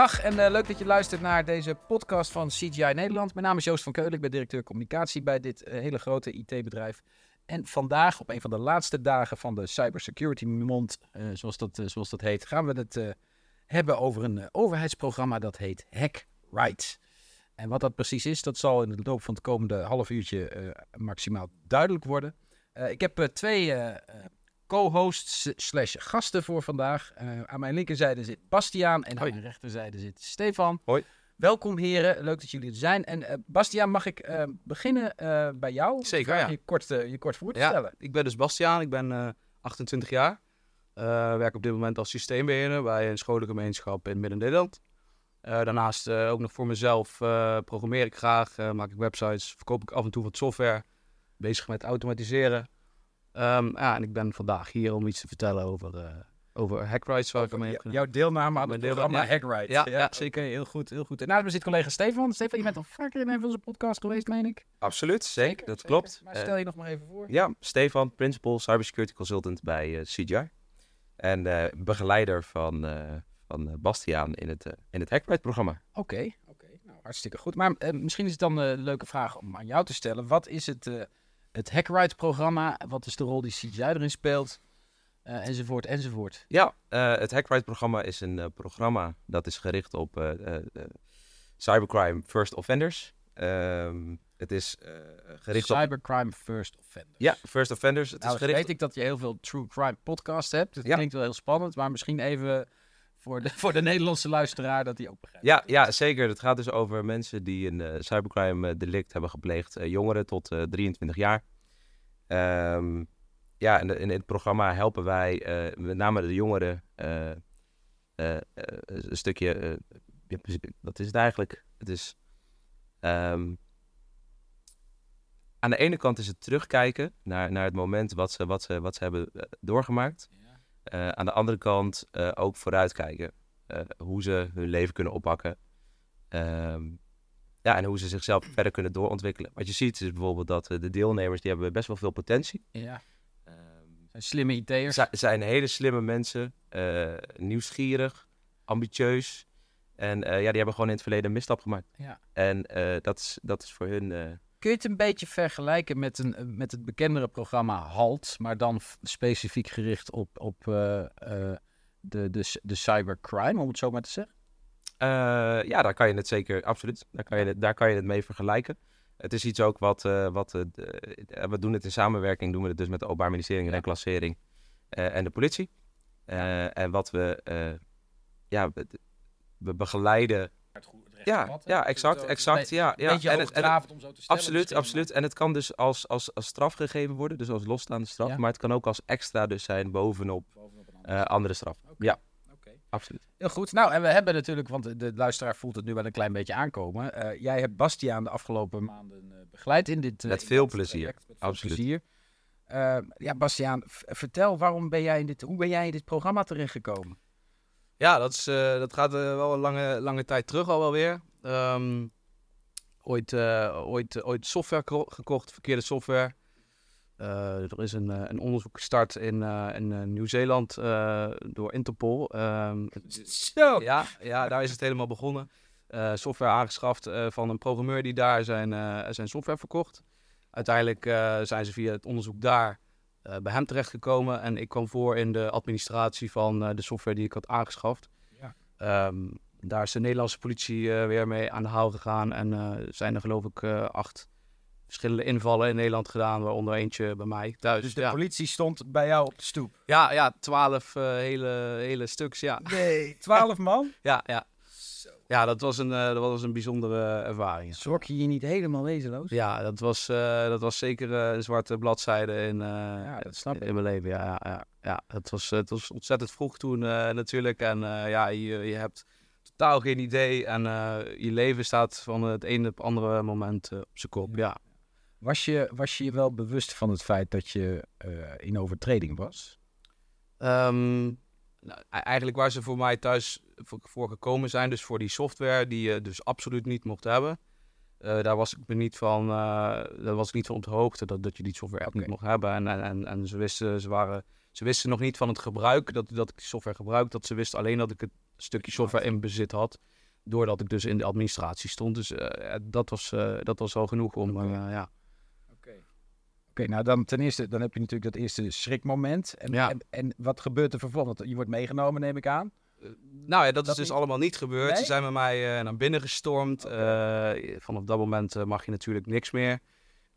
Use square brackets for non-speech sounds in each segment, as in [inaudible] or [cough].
Dag en eh, leuk dat je luistert naar deze podcast van CGI Nederland. Mijn naam is Joost van Keulen, ik ben directeur communicatie bij dit eh, hele grote IT-bedrijf. En vandaag, op een van de laatste dagen van de Cybersecurity Mond, eh, zoals, dat, zoals dat heet, gaan we het hebben over een overheidsprogramma dat heet Hack Right. En wat dat precies is, dat zal in de loop van het komende half uurtje maximaal duidelijk worden. Ik heb twee co-hosts slash gasten voor vandaag. Eh, aan mijn linkerzijde zit Bastiaan en aan mijn rechterzijde zit Stefan. Hoi. Welkom heren, leuk dat jullie er zijn. En eh Bastiaan, mag ik eh, beginnen bij jou? Zeker, ja. Je kort, je kort voor te Ja, stellen. ik ben dus Bastiaan, ik ben eh, 28 jaar. Werk op dit moment als systeembeheerder bij een scholengemeenschap in Midden-Nederland. Daarnaast ook nog voor mezelf programmeer ik graag, maak ik websites, verkoop ik af en toe wat software, bezig met automatiseren. Ehm, ja, en ik ben vandaag hier om iets te vertellen over, eh over Hackrights, waar ik mee heb jouw deelname aan het programma ja. Hack Right. Ja, ja, zeker. heel goed, heel goed. En naast me zit collega Stefan. Stefan, je bent al vaker in een van onze podcasts geweest, meen ik. Absoluut, zeker, dat zeker. klopt. Maar stel je nog maar even voor. ja, Stefan, Principal Cybersecurity Consultant bij eh, CGI. En eh, begeleider van, eh, van Bastiaan in het, in het Hackbright-programma. Oké, oké. Nou, hartstikke goed. Maar misschien is het dan een leuke vraag om aan jou te stellen. Wat is het, eh het HackRight-programma? Wat is de rol die CGI erin speelt? Eh, enzovoort, enzovoort. Ja, eh, het Hackbright-programma is een eh, programma dat is gericht op cybercrime first offenders. Ehm, het is gericht op... Cybercrime First Offender. Ja, first offenders. Het Nou, is gericht weet ik dat je heel veel true crime podcasts hebt. Dat Ja. klinkt wel heel spannend, maar misschien even voor de, voor de Nederlandse luisteraar dat die ook begrijpt. Ja, ja, zeker. Het gaat dus over mensen die een eh, cybercrime eh, delict hebben gepleegd. eh, jongeren tot eh, 23 jaar. Ehm, ja, en in het programma helpen wij met name de jongeren een stukje... wat is het eigenlijk? Het is... ehm, aan de ene kant is het terugkijken naar, naar het moment wat ze, wat ze, wat ze hebben doorgemaakt. Eh, aan de andere kant eh, ook vooruitkijken. eh, hoe ze hun leven kunnen oppakken. Ehm, ja, en hoe ze zichzelf [clears throat] verder kunnen doorontwikkelen. Wat je ziet is bijvoorbeeld dat de deelnemers die hebben best wel veel potentie. ja. Ehm Zijn slimme IT'ers. ze zijn hele slimme mensen, nieuwsgierig, ambitieus. En ja, die hebben gewoon in het verleden een misstap gemaakt. Ja. En dat, is, dat is voor hun... Kun je het een beetje vergelijken met, een, eh, met het bekendere programma HALT, maar dan specifiek gericht op, op eh, eh, de, de, de cybercrime, om het zo maar te zeggen? Ja, daar kan je het zeker, absoluut. Daar kan je het, daar kan je het mee vergelijken. Het is iets ook wat, wat de- we doen het in samenwerking, doen we het dus met het Openbaar Ministerie en Ja. Reclassering en de politie. En wat we, ja, we, we begeleiden. Ja, ja, exact, exact. Ja, ja. Beetje En het- en het- om zo te stellen. Absoluut, absoluut. En het kan dus als, als, als straf gegeven worden, dus als losstaande straf. Ja. Maar het kan ook als extra dus zijn bovenop bovenop een eh, andere straf. Oké. Ja, Oké. absoluut. Heel goed. Nou, en we hebben natuurlijk, want de- luisteraar voelt het nu wel een klein beetje aankomen. Eh, jij hebt Bastiaan de afgelopen maanden eh, begeleid in dit eh, Met in veel plezier. traject. Met veel Absoluut. plezier. Eh, ja, Bastiaan, vertel, waarom ben jij in dit, hoe ben jij in dit programma terechtgekomen? Ja, dat, is, eh, dat gaat eh, wel een lange, lange tijd terug al wel weer. Ehm, ooit, eh, ooit, ooit software geko- gekocht, verkeerde software. Er is een, een onderzoek gestart in, in Nieuw-Zeeland door Interpol. Ehm, [laughs] Zo! ja, ja, daar is het helemaal begonnen. Software aangeschaft van een programmeur die daar zijn, zijn software verkocht. Uiteindelijk zijn ze via het onderzoek daar eh, bij hem terechtgekomen. En ik kwam voor in de administratie van eh, de software die ik had aangeschaft. Ja. Ehm, daar is de Nederlandse politie eh, weer mee aan de haal gegaan. En zijn er geloof ik acht verschillende invallen in Nederland gedaan. Waaronder eentje bij mij thuis. Dus de ja. politie stond bij jou op de stoep. ja, ja, twaalf hele, hele stuks, ja. Nee, twaalf man? [laughs] Ja, ja. Ja, dat was een, eh, dat was een bijzondere ervaring. Zorg je je niet helemaal wezenloos? Ja, dat was, eh, dat was zeker eh, een zwarte bladzijde in, Ja, dat snap ik. in mijn leven. Ja, ja, ja, ja. Het, was, het was ontzettend vroeg toen natuurlijk. En ja, je, je hebt totaal geen idee. En je leven staat van het ene op het andere moment op zijn kop. Ja. Was je, was je je wel bewust van het feit dat je in overtreding was? Ehm, nou, e- eigenlijk waar ze voor mij thuis voor, gekomen zijn, dus voor die software die je dus absoluut niet mocht hebben. eh, daar was ik me niet van, daar was ik niet van op de hoogte dat, dat je die software echt niet mocht hebben. En, en, en, en ze wisten, ze waren, ze wisten nog niet van het gebruik, dat, dat ik die software gebruik. Dat ze wisten alleen dat ik het stukje software in bezit had. Doordat ik dus in de administratie stond. Dus eh, dat, was, dat was al genoeg om, ja. Nou dan ten eerste, dan heb je natuurlijk dat eerste schrikmoment. En, Ja. en, en wat gebeurt er vervolgens? Je wordt meegenomen, neem ik aan. Nou ja, dat, Dat is dus niet? allemaal niet gebeurd. Nee? Ze zijn met mij eh, naar binnen gestormd. Eh, vanaf dat moment eh, mag je natuurlijk niks meer.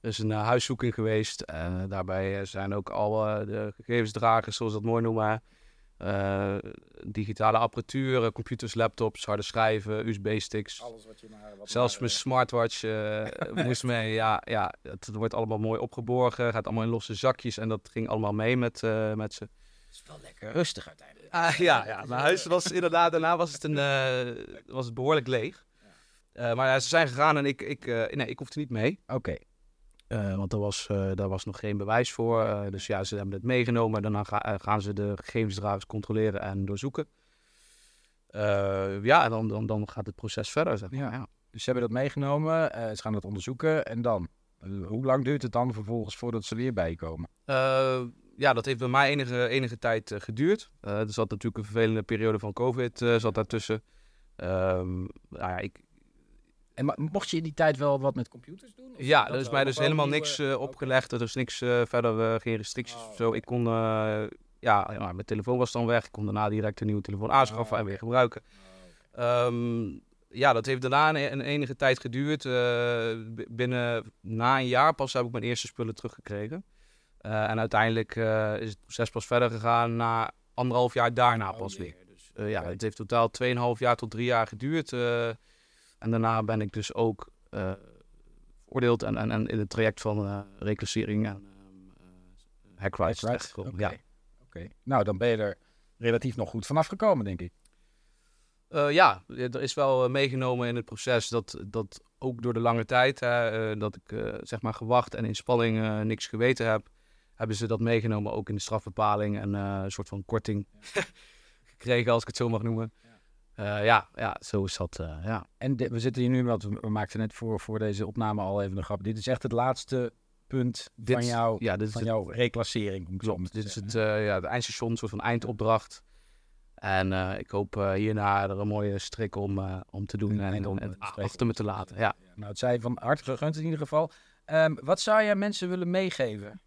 Er is een eh, huiszoeking geweest. En daarbij eh, zijn ook al eh, de gegevensdragers, zoals we dat mooi noemen. Eh, digitale apparatuur, eh, computers, laptops, harde schijven, USB-sticks. Alles wat je maar... Wat Zelfs mijn smartwatch eh, [laughs] moest mee. Ja, ja, het wordt allemaal mooi opgeborgen. Gaat allemaal in losse zakjes. En dat ging allemaal mee met, eh, met ze. Het is wel lekker rustig uiteindelijk. Ah, ja, ja, mijn huis was [laughs] inderdaad, daarna was het, een, eh, was het behoorlijk leeg. Eh, maar ja, ze zijn gegaan en ik, ik, eh, nee, ik hoefde niet mee. Oké. Eh, want er was, eh, daar was nog geen bewijs voor. Eh, dus ja, ze hebben het meegenomen. Daarna ga- gaan ze de gegevensdragers controleren en doorzoeken. Ja, en dan, dan, dan gaat het proces verder. Zeg maar. Ja. ja. Dus ze hebben dat meegenomen, ze gaan dat onderzoeken en dan? Hoe lang duurt het dan vervolgens voordat ze weer bij je komen? Eh, ja, dat heeft bij mij enige, enige tijd geduurd. Er zat natuurlijk een vervelende periode van COVID zat daartussen. Ehm nou ja, ik, En mocht je in die tijd wel wat met computers doen? Ja, dat er is mij dus helemaal nieuwe- niks eh, opgelegd. Er is niks eh, verder, eh, geen restricties Oh, of zo. oké. Ik kon, ja, ja, mijn telefoon was dan weg. Ik kon daarna direct een nieuwe telefoon aanschaffen Oh, en weer gebruiken. Ehm, ja, dat heeft daarna een, een enige tijd geduurd. Binnen na een jaar pas heb ik mijn eerste spullen teruggekregen. En uiteindelijk is het proces pas verder gegaan na anderhalf jaar daarna Oh, pas weer. Dus ja, het heeft totaal 2,5 jaar tot drie jaar geduurd. En daarna ben ik dus ook eh veroordeeld en, en, en in het traject van eh reclassering en ehm eh, hackrights Right. terechtgekomen. Oké. Ja. Oké. Nou, dan ben je er relatief nog goed vanaf gekomen, denk ik. Ja, er is wel meegenomen in het proces dat, dat ook door de lange tijd, hè, dat ik zeg maar gewacht en in spanning niks geweten heb, hebben ze dat meegenomen ook in de strafbepaling en een soort van korting [laughs] gekregen, als ik het zo mag noemen. Ja, ja, ja zo is dat. eh, ja. En de- we zitten hier nu, want we, maakten net voor, voor deze opname al even een grap. Dit is echt het laatste punt Dit van, jou, ja, dit is van het- jouw reclassering. Klopt, dit is het, eh, ja, het eindstation, een soort van eindopdracht. En eh, ik hoop eh, hierna er een mooie strik om, eh, om te doen en, om- achter me te laten. Ja. Nou, het zij van harte gegund in ieder geval. Ehm, wat zou jij mensen willen meegeven?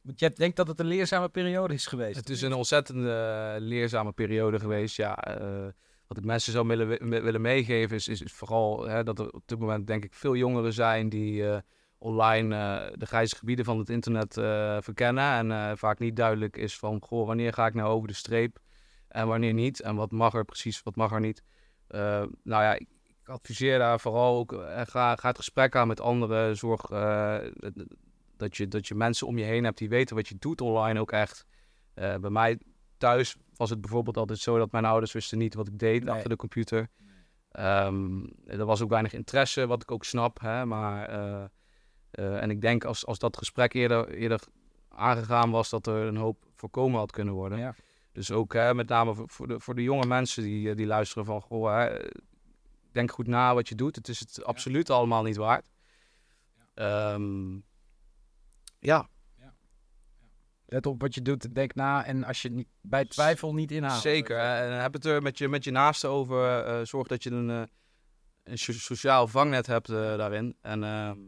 Want jij denkt dat het een leerzame periode is geweest. Het is een ontzettend eh, leerzame periode geweest. Ja, eh, wat ik mensen zou willen, wi- willen meegeven is, is, vooral hè, dat er op dit moment denk ik veel jongeren zijn die eh, online eh, de grijze gebieden van het internet eh, verkennen. En vaak niet duidelijk is van, goh, wanneer ga ik nou over de streep en wanneer niet? En wat mag er precies, wat mag er niet? Nou ja, ik, adviseer daar vooral ook, ga, ga het gesprek aan met anderen. Zorg dat, je, dat je mensen om je heen hebt die weten wat je doet online ook echt. Bij mij thuis was het bijvoorbeeld altijd zo dat mijn ouders wisten niet wat ik deed Nee. achter de computer. Ehm, er was ook weinig interesse, wat ik ook snap. Hè, maar, eh, eh, en ik denk als, als dat gesprek eerder, eerder aangegaan was, dat er een hoop voorkomen had kunnen worden. Ja. Dus ook hè, met name voor, voor, de, voor de jonge mensen die, eh, die luisteren van... Goh, hè, denk goed na wat je doet. Het is het absoluut allemaal niet waard. Ehm, ja, Let op wat je doet, denk na en als je niet, bij twijfel niet inhaalt. zeker. En heb het er met je, met je naasten over. eh, zorg dat je een, eh, een so- sociaal vangnet hebt eh, daarin. En ehm,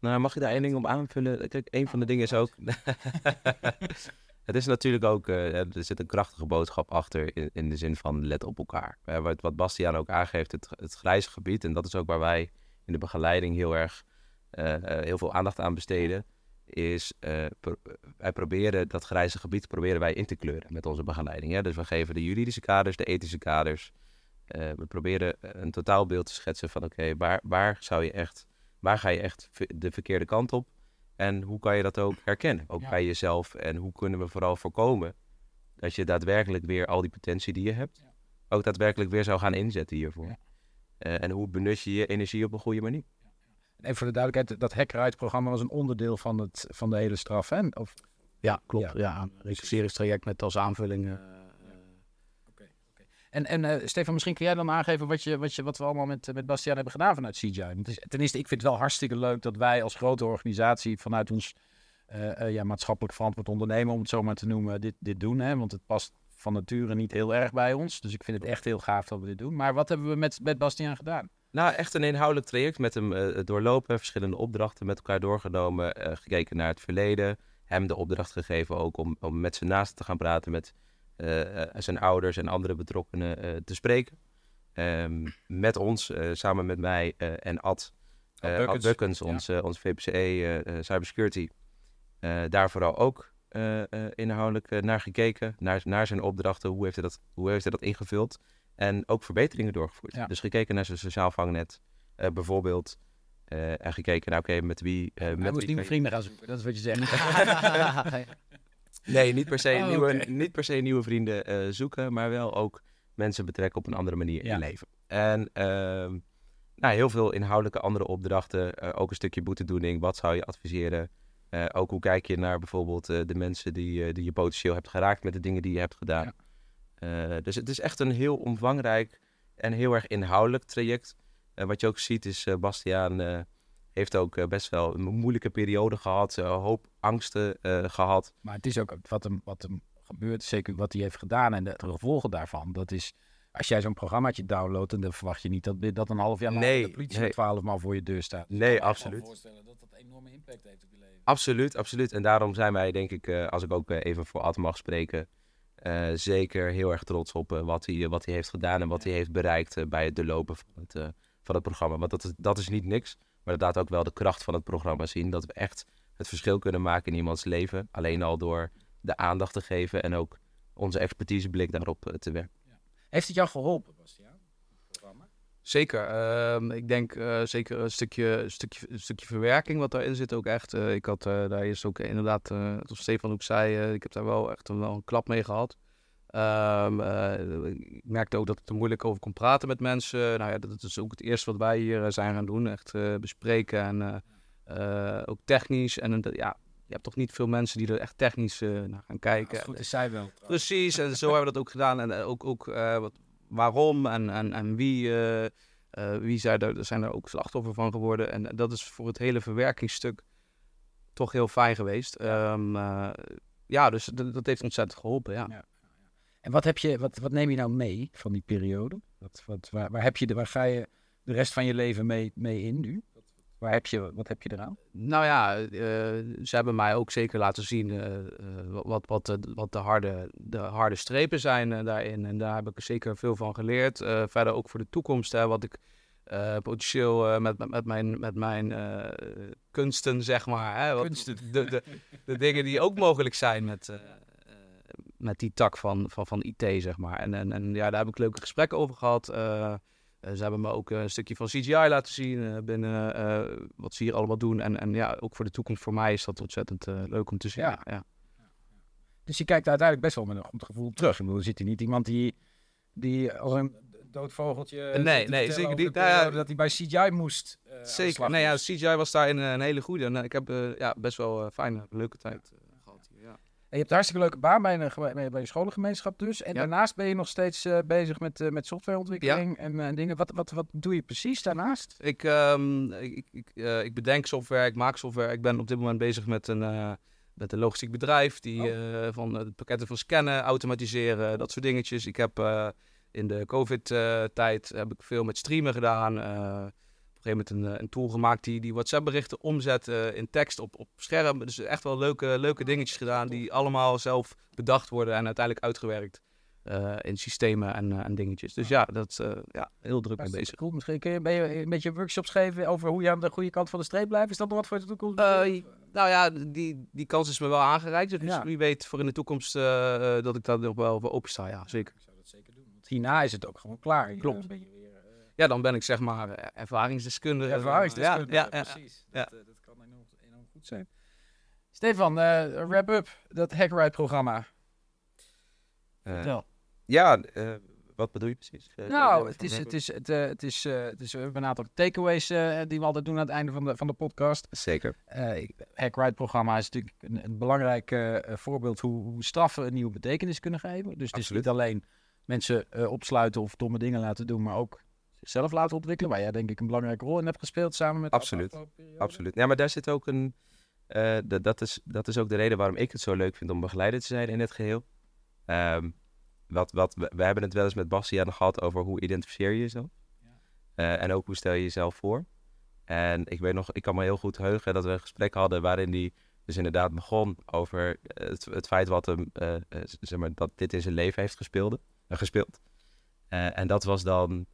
Nou, mag ik daar één ding op aanvullen? Kijk, een van de dingen is ook... [laughs] het is natuurlijk ook... eh, er zit een krachtige boodschap achter in, in de zin van let op elkaar. Eh, wat, wat Bastiaan ook aangeeft, het, het grijze gebied. En dat is ook waar wij in de begeleiding heel erg... eh, eh, heel veel aandacht aan besteden. Is eh, pro- wij proberen dat grijze gebied proberen wij in te kleuren met onze begeleiding. Hè? Dus we geven de juridische kaders, de ethische kaders. Eh, we proberen een totaalbeeld te schetsen van oké, waar, waar zou je echt waar ga je echt de verkeerde kant op? En hoe kan je dat ook herkennen? Ook Ja. bij jezelf. En hoe kunnen we vooral voorkomen dat je daadwerkelijk weer al die potentie die je hebt, Ja. ook daadwerkelijk weer zou gaan inzetten hiervoor. Ja. Eh, en hoe benut je je energie op een goede manier? Even voor de duidelijkheid, dat Hackerite-programma was een onderdeel van, het, van de hele straf, hè? Of, ja, klopt. Ja. Ja, een reclasseringstraject met als aanvulling. eh, eh, En, en eh, Stefan, misschien kun jij dan aangeven wat, je, wat, je, wat we allemaal met, met Bastiaan hebben gedaan vanuit CGI. Ten eerste, ik vind het wel hartstikke leuk dat wij als grote organisatie vanuit ons eh, eh, ja, maatschappelijk verantwoord ondernemen, om het zo maar te noemen, dit, dit doen. Hè? Want het past van nature niet heel erg bij ons. Dus ik vind het echt heel gaaf dat we dit doen. Maar wat hebben we met, met Bastiaan gedaan? Nou, echt een inhoudelijk traject met hem eh, doorlopen, verschillende opdrachten met elkaar doorgenomen, eh, gekeken naar het verleden, hem de opdracht gegeven ook om, om met zijn naasten te gaan praten, met eh, zijn ouders en andere betrokkenen te spreken. Ehm, met ons, samen met mij en Ad, Ad Buckens, ja. ons, ons VPCE Cybersecurity, daar vooral ook inhoudelijk naar gekeken, naar, naar zijn opdrachten, hoe heeft, hij dat, hoe heeft hij dat ingevuld en ook verbeteringen doorgevoerd. Ja. Dus gekeken naar zijn sociaal vangnet, eh, bijvoorbeeld. eh, en gekeken naar, oké, met wie... eh, Hij met moest nieuwe vrienden gaan zoeken, dat is wat je zegt. [laughs] Nee, niet per se, [laughs] Oh, nieuwe, niet per se nieuwe vrienden eh, zoeken, maar wel ook mensen betrekken op een andere manier in Ja. leven. En ehm, nou, heel veel inhoudelijke andere opdrachten, eh, ook een stukje boetedoening. Wat zou je adviseren? Eh, ook hoe kijk je naar bijvoorbeeld eh, de mensen die, eh, die je potentieel hebt geraakt met de dingen die je hebt gedaan. Eh, dus het is echt een heel omvangrijk en heel erg inhoudelijk traject. Eh, wat je ook ziet is, eh, Bastiaan eh, heeft ook best wel een moeilijke periode gehad, een hoop angsten eh, gehad. Maar het is ook wat hem, wat hem gebeurt, zeker wat hij heeft gedaan en de gevolgen daarvan. Dat is, als jij zo'n programmaatje downloadt, dan verwacht je niet dat, dat een half jaar later Nee, de politie nee. met twaalf man voor je deur staat. Dus Nee, ik kan me absoluut. voorstellen dat dat enorme impact heeft op je leven. Absoluut, absoluut. En daarom zijn wij, denk ik, eh, als ik ook even voor Ad mag spreken, eh, zeker heel erg trots op eh, wat, hij, wat hij heeft gedaan en wat hij heeft bereikt eh, bij het doorlopen van het, van het programma. Want dat is, dat is niet niks, maar dat laat ook wel de kracht van het programma zien. Dat we echt het verschil kunnen maken in iemands leven. Alleen al door de aandacht te geven en ook onze expertiseblik daarop te werken. Heeft het jou geholpen, Bastiaan? Het? Zeker. Ehm, ik denk eh, zeker een stukje, stukje, stukje verwerking wat daarin zit ook echt. Eh, ik had eh, daar is ook inderdaad, zoals Stefan ook zei, ik heb daar wel echt een, wel een klap mee gehad. Ehm, eh, ik merkte ook dat ik er moeilijk over kon praten met mensen. Nou ja, dat is ook het eerste wat wij hier zijn gaan doen. Echt bespreken en ook technisch. En ja, je hebt toch niet veel mensen die er echt technisch naar gaan kijken. Het goed is, zij wel. trouwens. Precies, en zo hebben we dat ook gedaan. En ook, ook wat, waarom en, en, en wie, eh, eh, wie zijn, er, zijn er ook slachtoffer van geworden. En dat is voor het hele verwerkingsstuk toch heel fijn geweest. Ehm, eh, ja, dus dat, dat heeft ontzettend geholpen, ja. Ja. En wat, heb je, wat, wat neem je nou mee van die periode? Wat, wat, waar, waar, heb je de, waar ga je de rest van je leven mee, mee in nu? Waar heb je, wat heb je eraan? Nou ja, eh, ze hebben mij ook zeker laten zien eh, eh, wat, wat, de, wat de, harde, de harde strepen zijn daarin. En daar heb ik zeker veel van geleerd. Eh, verder ook voor de toekomst, hè, wat ik eh, potentieel eh, met, met, met mijn, met mijn eh, kunsten, zeg maar. Hè, wat, Kunsten. De, de, de dingen die ook mogelijk zijn met, eh, eh, met die tak van, van, van IT, zeg maar. En, en, en ja, daar heb ik leuke gesprekken over gehad. Eh, eh, ze hebben me ook een stukje van CGI laten zien eh, binnen eh, wat ze hier allemaal doen. En, en ja, ook voor de toekomst voor mij is dat ontzettend eh, leuk om te zien. Ja. Ja. Dus je kijkt uiteindelijk best wel met een goed gevoel terug. Ik bedoel, er zit hier niet iemand die, die als een dood vogeltje... Nee, nee, zeker niet. Nou ja, dat hij bij CGI moest. eh, de Zeker. Nee, ja. CGI was daarin een hele goede. En eh, ik heb eh, ja, best wel eh, fijne, leuke tijd eh, gehad hier. Ja. En je hebt een hartstikke leuke baan bij, een, bij je scholengemeenschap dus. En Ja. daarnaast ben je nog steeds eh, bezig met, eh, met softwareontwikkeling en eh, dingen. Wat, wat, wat doe je precies daarnaast? Ik, ehm, ik, ik, ik, ik bedenk software, ik maak software. Ik ben op dit moment bezig met een, met een logistiek bedrijf die eh, van pakketten van scannen, automatiseren, dat soort dingetjes. Ik heb in de COVID-tijd heb ik veel met streamen gedaan. Op een gegeven moment een, eh, een tool gemaakt die, die WhatsApp-berichten omzet eh, in tekst op, op scherm. Dus echt wel leuke, leuke dingetjes gedaan die allemaal zelf bedacht worden en uiteindelijk uitgewerkt eh, in systemen en, eh, en dingetjes. Dus ja, dat uh, ja, heel druk mee bezig. Cool. Misschien kun je, ben je een beetje workshops geven over hoe je aan de goede kant van de streep blijft. Is dat nog wat voor de toekomst? Uh, nou ja, die, die kans is me wel aangereikt. Dus Ja. wie weet voor in de toekomst uh, dat ik daar nog wel voor open sta. Ja, zeker. Ik zou dat zeker doen. Want hierna is het ook gewoon klaar. Klopt. dan ben je weer, eh, Ja, dan ben ik zeg maar eh, ervaringsdeskundige. ervaringsdeskundige. Ja, ja, ja. precies. ja. Dat, eh, dat kan enorm, enorm goed zijn. Stefan, eh, wrap up dat Hackride-programma. Eh, Vertel. ja, eh, wat bedoel je precies? Nou, het is, het is, het, het is, eh, het is, we hebben een aantal takeaways eh, die we altijd doen aan het einde van de, van de podcast. Zeker. Eh Hackride-programma is natuurlijk een, een belangrijk voorbeeld hoe, hoe straffen een nieuwe betekenis kunnen geven. Dus het is niet alleen mensen eh, opsluiten of domme dingen laten doen, maar ook zichzelf laten ontwikkelen. Waar jij denk ik een belangrijke rol in hebt gespeeld samen met Absoluut. Absoluut. Ja, maar daar zit ook een. eh, dat, is, dat is ook de reden waarom ik het zo leuk vind om begeleider te zijn in het geheel. Ehm, wat, wat, we, we hebben het wel eens met Bastiaan gehad over hoe identificeer je jezelf. Eh, en ook hoe stel je jezelf voor. En ik weet nog, ik kan me heel goed heugen dat we een gesprek hadden waarin hij dus inderdaad begon over het, het feit wat hem, eh, zeg maar, dat dit in zijn leven heeft gespeeld. eh, gespeeld. En dat was dan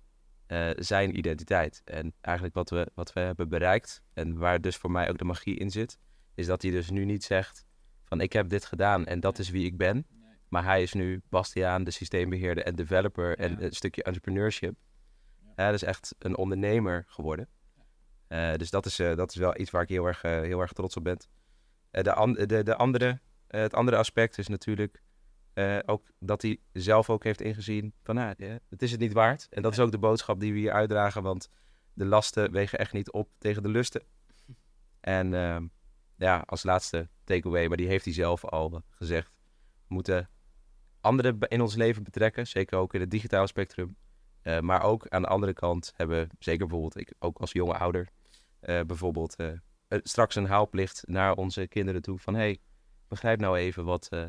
eh, zijn identiteit. En eigenlijk wat we, wat we hebben bereikt, en waar dus voor mij ook de magie in zit, is dat hij dus nu niet zegt van ik heb dit gedaan en dat is wie ik ben. Maar hij is nu Bastiaan, de systeembeheerder en developer en Ja. een stukje entrepreneurship. Hij is echt een ondernemer geworden. Eh, dus dat is, eh, dat is wel iets waar ik heel erg, heel erg trots op ben. De, an- de, de andere, het andere aspect is natuurlijk eh, ook dat hij zelf ook heeft ingezien van nou, ja, het is het niet waard. En dat is ook de boodschap die we hier uitdragen, want de lasten wegen echt niet op tegen de lusten. En ehm, ja, als laatste takeaway, maar die heeft hij zelf al gezegd. We moeten anderen in ons leven betrekken, zeker ook in het digitale spectrum. Eh, maar ook aan de andere kant hebben, zeker bijvoorbeeld ik ook als jonge ouder, eh, bijvoorbeeld eh, eh, straks een haalplicht naar onze kinderen toe van hey, begrijp nou even wat, eh,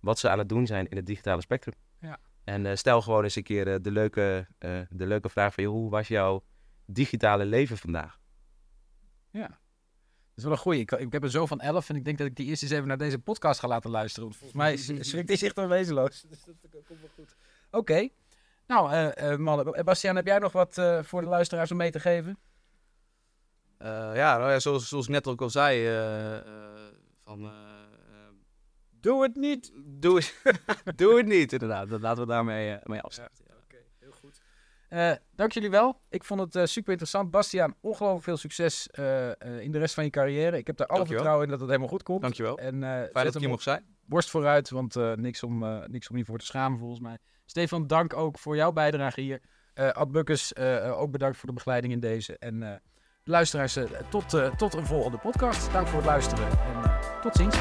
wat ze aan het doen zijn in het digitale spectrum. Ja. En eh, stel gewoon eens een keer eh, de, leuke, eh, de leuke vraag van joh, hoe was jouw digitale leven vandaag? Dat is wel een goeie. Ik, ik heb er zo van elf en ik denk dat ik die eerst eens even naar deze podcast ga laten luisteren. Want volgens mij [laughs] schrikt hij zich dan wezenloos. [laughs] Dus dat komt wel goed. Oké. Nou, eh eh, mannen. Bastiaan, heb jij nog wat eh, voor de luisteraars om mee te geven? Eh, ja, nou ja, zoals, zoals ik net ook al zei, eh, eh, van... Doe het niet. doe, het, [laughs] doe het niet, inderdaad. Dat laten we daarmee eh, mee afsluiten. ja. Oké, heel goed. Eh, dank jullie wel. Ik vond het eh, super interessant. Bastiaan, ongelooflijk veel succes eh, eh, in de rest van je carrière. Ik heb daar alle Dankjewel. vertrouwen in dat het helemaal goed komt. Dankjewel. En, eh, Fijn dat ik hier mocht zijn. borst vooruit, want eh, niks, om, eh, niks om je voor te schamen volgens mij. Stefan, dank ook voor jouw bijdrage hier. Eh Ad Bukkers, eh, eh, ook bedankt voor de begeleiding in deze. En eh, luisteraars, tot, eh, tot een volgende podcast. Dank voor het luisteren en tot ziens.